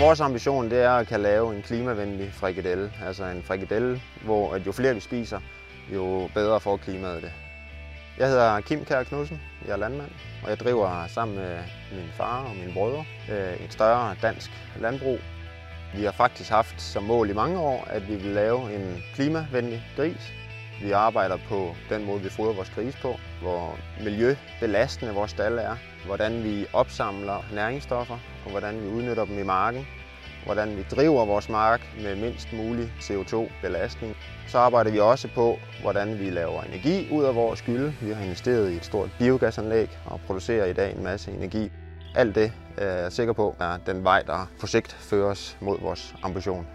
Vores ambition det er at kan lave en klimavenlig frikadelle. Altså en frikadelle, hvor at jo flere vi spiser, jo bedre får klimaet det. Jeg hedder Kim Kær Knudsen, jeg er landmand, og jeg driver sammen med min far og mine brødre øh, et større dansk landbrug. Vi har faktisk haft som mål i mange år, at vi vil lave en klimavenlig gris. Vi arbejder på den måde, vi fodrer vores gris på, hvor miljøbelastende vores stald er, hvordan vi opsamler næringsstoffer, og hvordan vi udnytter dem i marken, hvordan vi driver vores mark med mindst mulig CO2-belastning. Så arbejder vi også på, hvordan vi laver energi ud af vores gylde. Vi har investeret i et stort biogasanlæg og producerer i dag en masse energi. Alt det øh, er jeg sikker på er den vej, der på sigt fører os mod vores ambition.